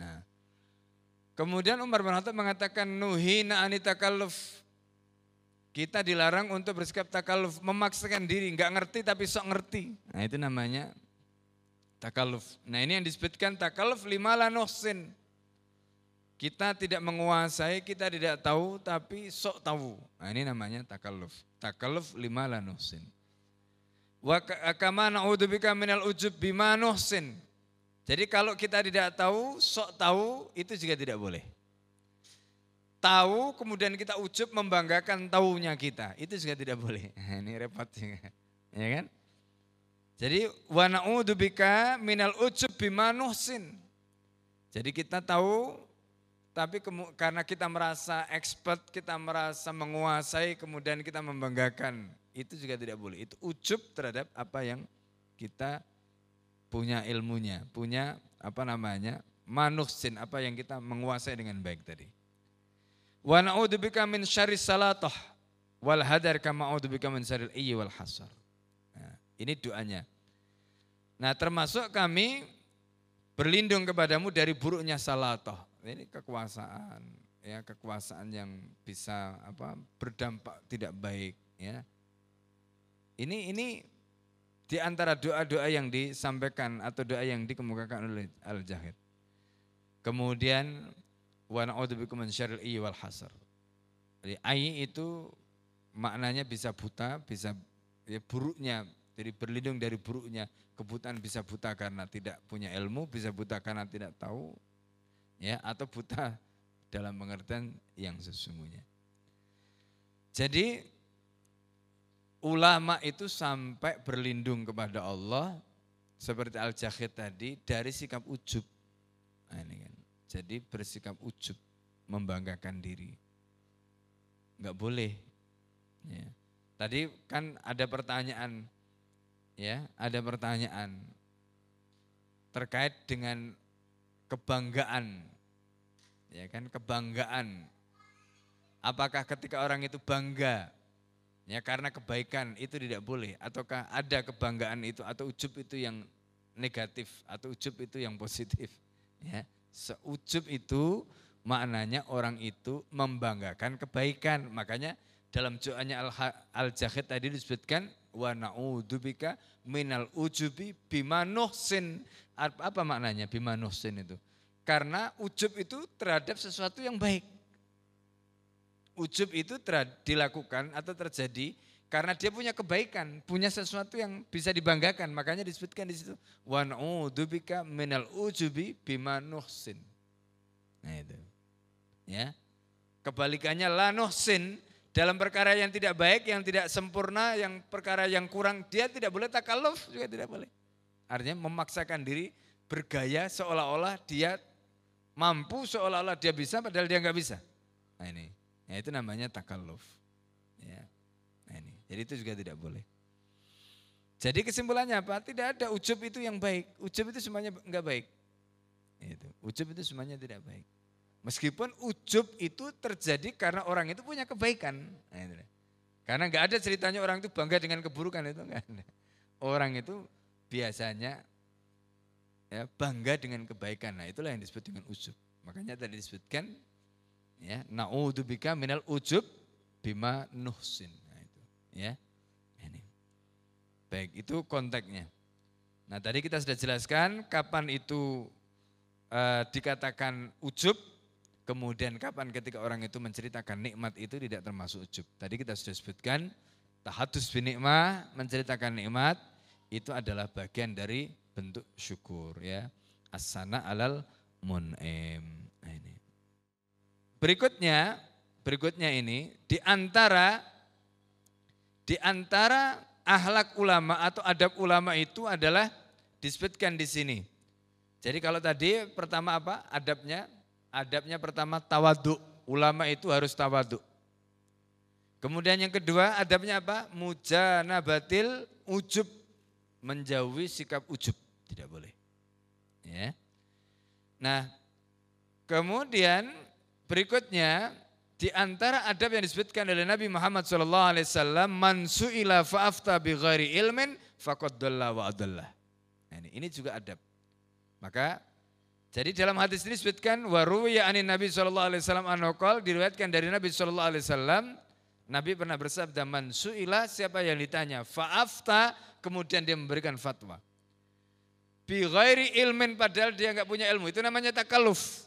Nah, kemudian Umar bin Khattab mengatakan nuhina anitakalluf. Kita dilarang untuk bersikap takalluf, memaksakan diri, nggak ngerti tapi sok ngerti. Nah itu namanya takalluf. Nah ini yang disebutkan takalluf lima lanuhsin. Kita tidak menguasai, kita tidak tahu tapi sok tahu. Nah ini namanya takalluf. Takalluf lima lanuhsin. Wa kama na'udzubika minal ujub bima nuhsin. Jadi kalau kita tidak tahu, sok tahu itu juga tidak boleh. Tahu kemudian kita ujub membanggakan tahunya kita, itu juga tidak boleh. Ini repot juga. Ya kan? Jadi wa na'udzubika minal ujub bimanuhsin. Jadi kita tahu tapi karena kita merasa expert, kita merasa menguasai, kemudian kita membanggakan, itu juga tidak boleh. Itu ujub terhadap apa yang kita punya ilmunya, punya apa namanya, manuhsin, apa yang kita menguasai dengan baik tadi. Wa na'udzubika min syarri salatah wal hadar kama a'udzubika min syarril iyyi wal hasar. Nah, ini doanya. Nah termasuk kami berlindung kepadamu dari buruknya salatoh. Ini kekuasaan, ya kekuasaan yang bisa apa berdampak tidak baik. Ya. Ini ini di antara doa-doa yang disampaikan atau doa yang dikemukakan oleh Al-Jahid. Kemudian wa na'udzubikum min syarril wal hasar. Jadi ai itu maknanya bisa buta, bisa ya buruknya jadi berlindung dari buruknya kebutaan bisa buta karena tidak punya ilmu, bisa buta karena tidak tahu, ya atau buta dalam pengertian yang sesungguhnya. Jadi ulama itu sampai berlindung kepada Allah seperti Al-Jahid tadi dari sikap ujub. Nah, ini kan. Jadi bersikap ujub, membanggakan diri. Enggak boleh. Ya. Tadi kan ada pertanyaan, ya ada pertanyaan terkait dengan kebanggaan ya kan kebanggaan. Apakah ketika orang itu bangga? Ya karena kebaikan itu tidak boleh. Ataukah ada kebanggaan itu atau ujub itu yang negatif atau ujub itu yang positif? Ya seujub itu maknanya orang itu membanggakan kebaikan. Makanya dalam doanya Al-Jahid tadi disebutkan wa na'udzubika minal ujubi bima nuhsin. Apa maknanya bima nuhsin itu? Karena ujub itu terhadap sesuatu yang baik. Ujub itu dilakukan atau terjadi karena dia punya kebaikan, punya sesuatu yang bisa dibanggakan. Makanya disebutkan di situ wa na'udzubika minal ujubi bima nuhsin. Nah itu. Ya. Kebalikannya la nuhsin dalam perkara yang tidak baik, yang tidak sempurna, yang perkara yang kurang, dia tidak boleh takaluf juga tidak boleh. Artinya memaksakan diri bergaya seolah-olah dia mampu, seolah-olah dia bisa, padahal dia nggak bisa. Nah ini, ya itu namanya takaluf. Ya. Nah ini, jadi itu juga tidak boleh. Jadi kesimpulannya apa? Tidak ada ujub itu yang baik. Ujub itu semuanya nggak baik. Itu. Ujub itu semuanya tidak baik. Meskipun ujub itu terjadi karena orang itu punya kebaikan. Nah, karena nggak ada ceritanya orang itu bangga dengan keburukan itu enggak ada. Orang itu biasanya ya, bangga dengan kebaikan. Nah itulah yang disebut dengan ujub. Makanya tadi disebutkan Ya, naudzubillah minal ujub bima nuhsin. Nah, itu, ya. Ini. Baik, itu konteksnya. Nah, tadi kita sudah jelaskan kapan itu uh, dikatakan ujub, kemudian kapan ketika orang itu menceritakan nikmat itu tidak termasuk ujub. Tadi kita sudah sebutkan tahadus binikmah, menceritakan nikmat itu adalah bagian dari bentuk syukur ya. Asana alal mun'im. Nah, ini. Berikutnya, berikutnya ini di antara di antara ahlak ulama atau adab ulama itu adalah disebutkan di sini. Jadi kalau tadi pertama apa? Adabnya, adabnya pertama tawaduk. Ulama itu harus tawaduk. Kemudian yang kedua adabnya apa? Mujanabatil ujub. Menjauhi sikap ujub. Tidak boleh. Ya. Nah, kemudian berikutnya di antara adab yang disebutkan oleh Nabi Muhammad SAW, man su'ila fa'afta bi ghairi ilmin faqad wa adallah. Nah, ini, ini juga adab. Maka jadi dalam hadis ini disebutkan waruya anin Nabi SAW anokol diriwayatkan dari Nabi SAW Nabi pernah bersabda man su'ila siapa yang ditanya fa'afta kemudian dia memberikan fatwa. Bi ghairi ilmin padahal dia nggak punya ilmu itu namanya takaluf.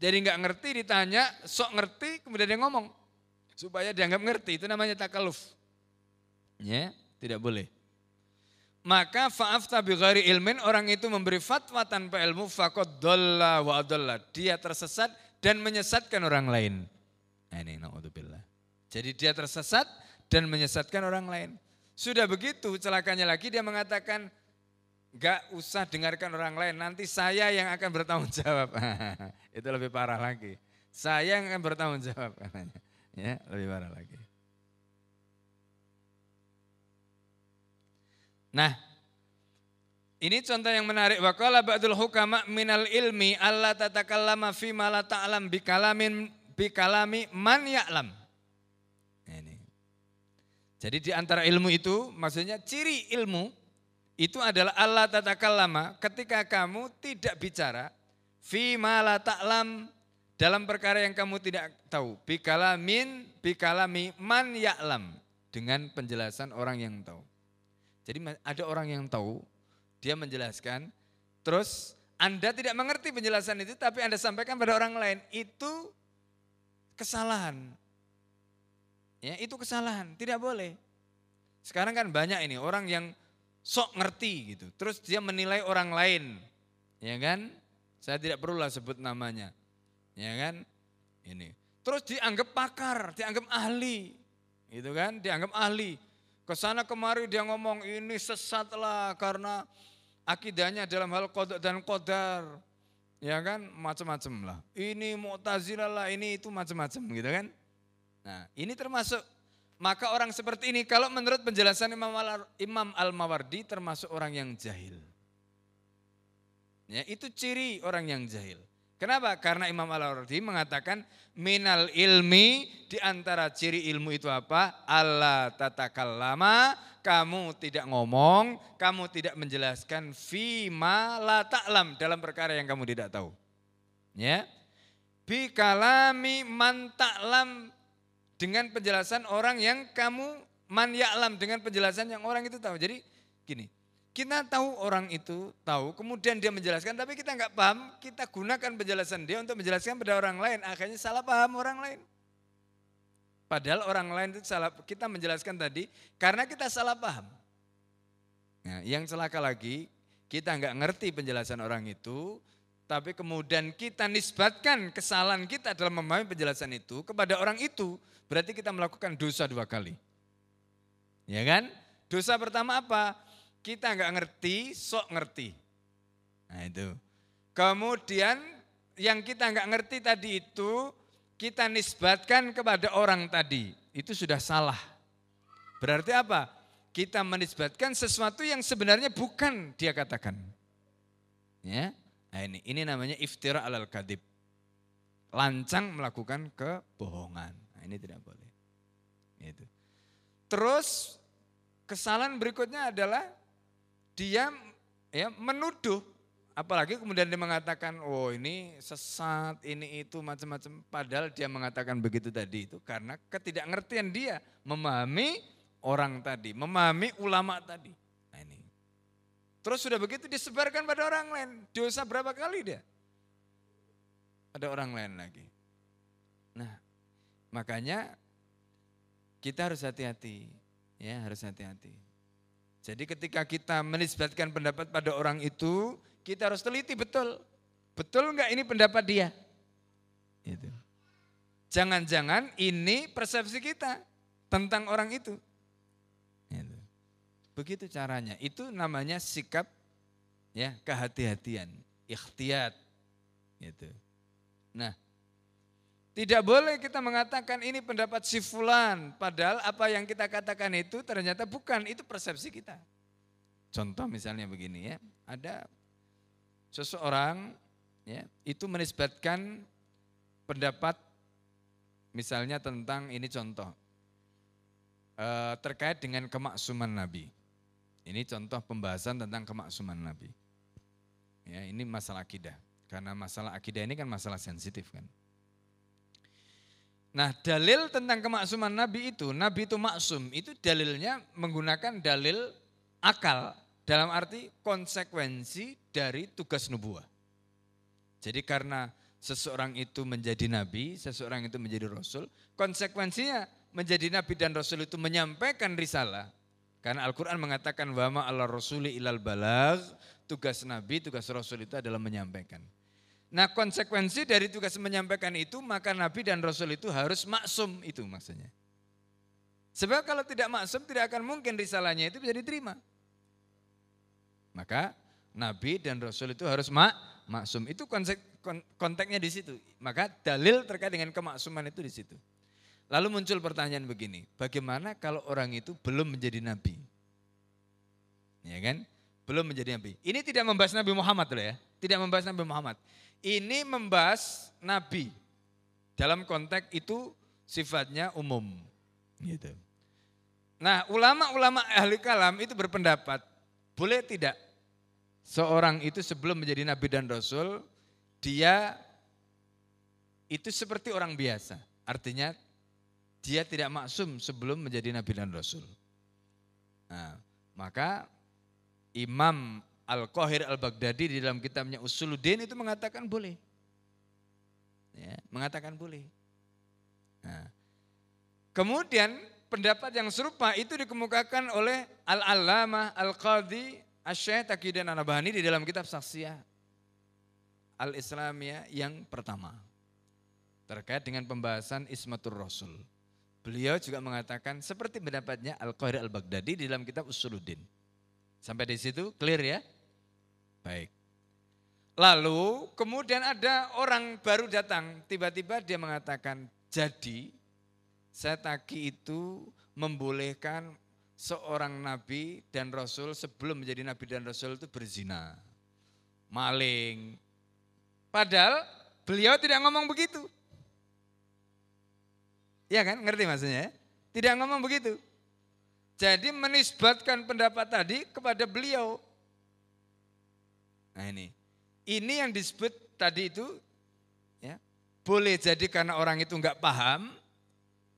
Jadi nggak ngerti ditanya, sok ngerti kemudian dia ngomong. Supaya dianggap ngerti, itu namanya takaluf. Ya, tidak boleh. Maka fa'afta bi ghairi ilmin, orang itu memberi fatwa tanpa ilmu, faqad dolla wa adalla. Dia tersesat dan menyesatkan orang lain. Nah ini na'udzubillah. Jadi dia tersesat dan menyesatkan orang lain. Sudah begitu celakanya lagi dia mengatakan, Gak usah dengarkan orang lain, nanti saya yang akan bertanggung jawab. itu lebih parah lagi. Saya yang akan bertanggung jawab. ya, lebih parah lagi. Nah, ini contoh yang menarik. Waqala ba'dul hukama minal ilmi alla tatakallama fi ma la ta'lam bi kalamin bi kalami man ya'lam. Ini. Jadi di antara ilmu itu maksudnya ciri ilmu itu adalah Allah lama ketika kamu tidak bicara fi la ta'lam dalam perkara yang kamu tidak tahu. Bikalamin bikalami man ya'lam dengan penjelasan orang yang tahu. Jadi ada orang yang tahu, dia menjelaskan, terus Anda tidak mengerti penjelasan itu tapi Anda sampaikan pada orang lain, itu kesalahan. Ya, itu kesalahan, tidak boleh. Sekarang kan banyak ini orang yang sok ngerti gitu. Terus dia menilai orang lain. Ya kan? Saya tidak perlulah sebut namanya. Ya kan? Ini. Terus dianggap pakar, dianggap ahli. Gitu kan? Dianggap ahli. Ke sana kemari dia ngomong ini sesat lah karena akidahnya dalam hal kodok dan kodar. Ya kan? Macam-macam lah. Ini mu'tazilah lah, ini itu macam-macam gitu kan. Nah ini termasuk maka orang seperti ini kalau menurut penjelasan Imam Al-Mawardi termasuk orang yang jahil. Ya, itu ciri orang yang jahil. Kenapa? Karena Imam Al-Mawardi mengatakan minal ilmi di antara ciri ilmu itu apa? Allah tatakallama, kamu tidak ngomong, kamu tidak menjelaskan fima la ta'lam dalam perkara yang kamu tidak tahu. Ya. Bi kalami man dengan penjelasan orang yang kamu man ya'lam dengan penjelasan yang orang itu tahu. Jadi gini, kita tahu orang itu tahu, kemudian dia menjelaskan, tapi kita nggak paham, kita gunakan penjelasan dia untuk menjelaskan pada orang lain, akhirnya salah paham orang lain. Padahal orang lain itu salah, kita menjelaskan tadi karena kita salah paham. Nah, yang celaka lagi, kita nggak ngerti penjelasan orang itu, tapi kemudian kita nisbatkan kesalahan kita dalam memahami penjelasan itu kepada orang itu, berarti kita melakukan dosa dua kali. Ya kan? Dosa pertama apa? Kita nggak ngerti, sok ngerti. Nah itu. Kemudian yang kita nggak ngerti tadi itu, kita nisbatkan kepada orang tadi. Itu sudah salah. Berarti apa? Kita menisbatkan sesuatu yang sebenarnya bukan dia katakan. Ya, Nah ini, ini namanya iftira alal kadib. Lancang melakukan kebohongan. Nah ini tidak boleh. Itu. Terus kesalahan berikutnya adalah dia ya menuduh apalagi kemudian dia mengatakan, oh ini sesat, ini itu macam-macam. Padahal dia mengatakan begitu tadi itu karena ketidakngertian dia memahami orang tadi, memahami ulama tadi. Terus sudah begitu disebarkan pada orang lain. Dosa berapa kali dia? Pada orang lain lagi. Nah, makanya kita harus hati-hati. Ya, harus hati-hati. Jadi ketika kita menisbatkan pendapat pada orang itu, kita harus teliti betul. Betul enggak ini pendapat dia? Itu. Jangan-jangan ini persepsi kita tentang orang itu. Begitu caranya. Itu namanya sikap ya kehati-hatian, ikhtiyat. Gitu. Nah, tidak boleh kita mengatakan ini pendapat si fulan, padahal apa yang kita katakan itu ternyata bukan, itu persepsi kita. Contoh misalnya begini ya, ada seseorang ya, itu menisbatkan pendapat misalnya tentang ini contoh eh, terkait dengan kemaksuman Nabi. Ini contoh pembahasan tentang kemaksuman Nabi. Ya, ini masalah akidah. Karena masalah akidah ini kan masalah sensitif kan. Nah dalil tentang kemaksuman Nabi itu, Nabi itu maksum, itu dalilnya menggunakan dalil akal. Dalam arti konsekuensi dari tugas nubuah. Jadi karena seseorang itu menjadi nabi, seseorang itu menjadi rasul, konsekuensinya menjadi nabi dan rasul itu menyampaikan risalah. Karena Al-Quran mengatakan wama Allah rasuli ilal balag, tugas nabi, tugas rasul itu adalah menyampaikan. Nah konsekuensi dari tugas menyampaikan itu maka Nabi dan Rasul itu harus maksum itu maksudnya. Sebab kalau tidak maksum tidak akan mungkin risalahnya itu bisa diterima. Maka Nabi dan Rasul itu harus mak maksum. Itu konsep, konteksnya di situ. Maka dalil terkait dengan kemaksuman itu di situ. Lalu muncul pertanyaan begini, bagaimana kalau orang itu belum menjadi nabi? Ya kan? Belum menjadi nabi. Ini tidak membahas Nabi Muhammad loh ya. Tidak membahas Nabi Muhammad. Ini membahas nabi. Dalam konteks itu sifatnya umum. Gitu. Nah, ulama-ulama ahli kalam itu berpendapat, boleh tidak seorang itu sebelum menjadi nabi dan rasul, dia itu seperti orang biasa. Artinya dia tidak maksum sebelum menjadi nabi dan rasul. Nah, maka Imam Al-Qahir Al-Baghdadi di dalam kitabnya Usuluddin itu mengatakan boleh. Ya, mengatakan boleh. Nah, kemudian pendapat yang serupa itu dikemukakan oleh Al-Allamah Al-Qadhi Asy-Syaikh Taqidan Anabahani di dalam kitab Saksiyah Al-Islamiyah yang pertama. Terkait dengan pembahasan Ismatur Rasul. Beliau juga mengatakan seperti pendapatnya Al-Qahir Al-Baghdadi di dalam kitab Usuluddin. Sampai di situ clear ya? Baik. Lalu kemudian ada orang baru datang, tiba-tiba dia mengatakan, jadi saya taki itu membolehkan seorang nabi dan rasul sebelum menjadi nabi dan rasul itu berzina, maling. Padahal beliau tidak ngomong begitu. Ya kan, ngerti maksudnya? Tidak ngomong begitu. Jadi menisbatkan pendapat tadi kepada beliau. Nah ini, ini yang disebut tadi itu ya boleh jadi karena orang itu nggak paham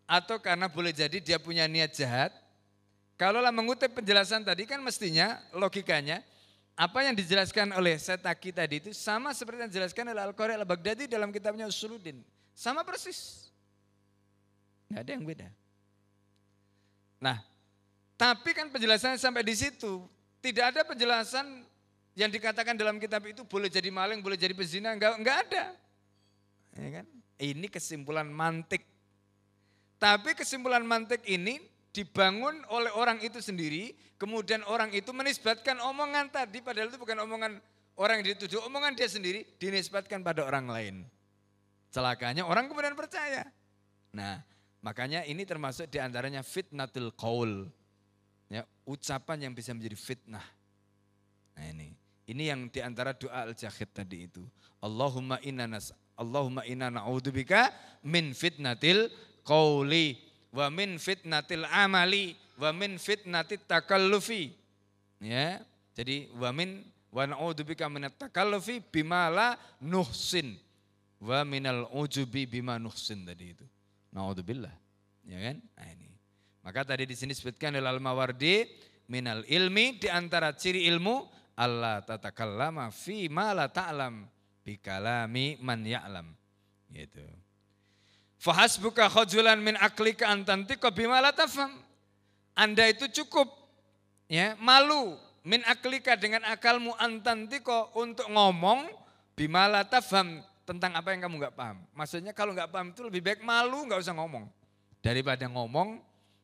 atau karena boleh jadi dia punya niat jahat. Kalaulah mengutip penjelasan tadi kan mestinya logikanya apa yang dijelaskan oleh Setaki tadi itu sama seperti yang dijelaskan oleh Al-Qari Al-Baghdadi dalam kitabnya Usuluddin. Sama persis. Nggak ada yang beda. Nah, tapi kan penjelasannya sampai di situ. Tidak ada penjelasan yang dikatakan dalam kitab itu boleh jadi maling, boleh jadi pezina, enggak, enggak ada. Ya kan? Ini kesimpulan mantik. Tapi kesimpulan mantik ini dibangun oleh orang itu sendiri, kemudian orang itu menisbatkan omongan tadi, padahal itu bukan omongan orang yang dituduh, omongan dia sendiri dinisbatkan pada orang lain. Celakanya orang kemudian percaya. Nah, makanya ini termasuk di antaranya fitnatul qaul. Ya, ucapan yang bisa menjadi fitnah. Nah ini. Ini yang di antara doa al-jahid tadi itu. Allahumma inna nas Allahumma inna na'udzubika min fitnatil qauli wa min fitnatil amali wa min fitnatit takallufi. Ya. Jadi wa min Wa na'udzubika minat takallufi bima la nuhsin. Wa minal ujubi bima nuhsin tadi itu. Na'udzubillah. Ya kan? Nah ini. Maka tadi di sini disebutkan oleh Al-Mawardi minal ilmi di antara ciri ilmu Allah tatakallama fi ma la ta'lam bi kalami man ya'lam. Gitu. Fahasbuka khajulan min aklika antantika bima la tafham. Anda itu cukup ya malu min aklika dengan akalmu antantiko untuk ngomong bima la tentang apa yang kamu nggak paham. Maksudnya kalau nggak paham itu lebih baik malu nggak usah ngomong daripada ngomong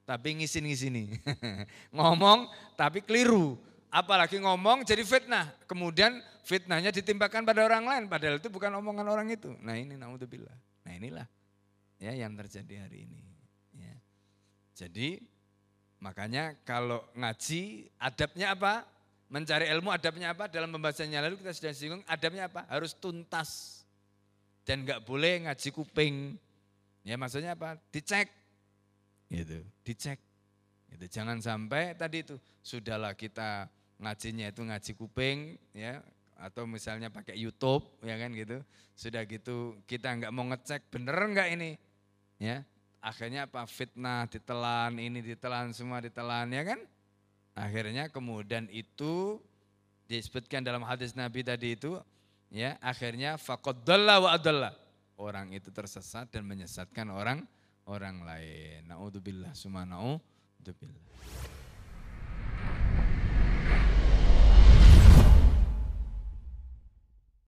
tapi ngisin-ngisini. ngomong tapi keliru. Apalagi ngomong jadi fitnah. Kemudian fitnahnya ditimpakan pada orang lain. Padahal itu bukan omongan orang itu. Nah ini naudzubillah. Nah inilah ya yang terjadi hari ini. Ya. Jadi makanya kalau ngaji adabnya apa? Mencari ilmu adabnya apa? Dalam pembahasannya lalu kita sudah singgung adabnya apa? Harus tuntas. Dan nggak boleh ngaji kuping. Ya maksudnya apa? Dicek. Gitu, dicek. Gitu. Jangan sampai tadi itu sudahlah kita ngajinya itu ngaji kuping ya atau misalnya pakai YouTube ya kan gitu. Sudah gitu kita nggak mau ngecek bener nggak ini ya akhirnya apa fitnah ditelan ini ditelan semua ditelan ya kan akhirnya kemudian itu disebutkan dalam hadis Nabi tadi itu ya akhirnya faqaddalla wa adalla. Orang itu tersesat dan menyesatkan orang orang lain. Naudzubillah sumanau naudzubillah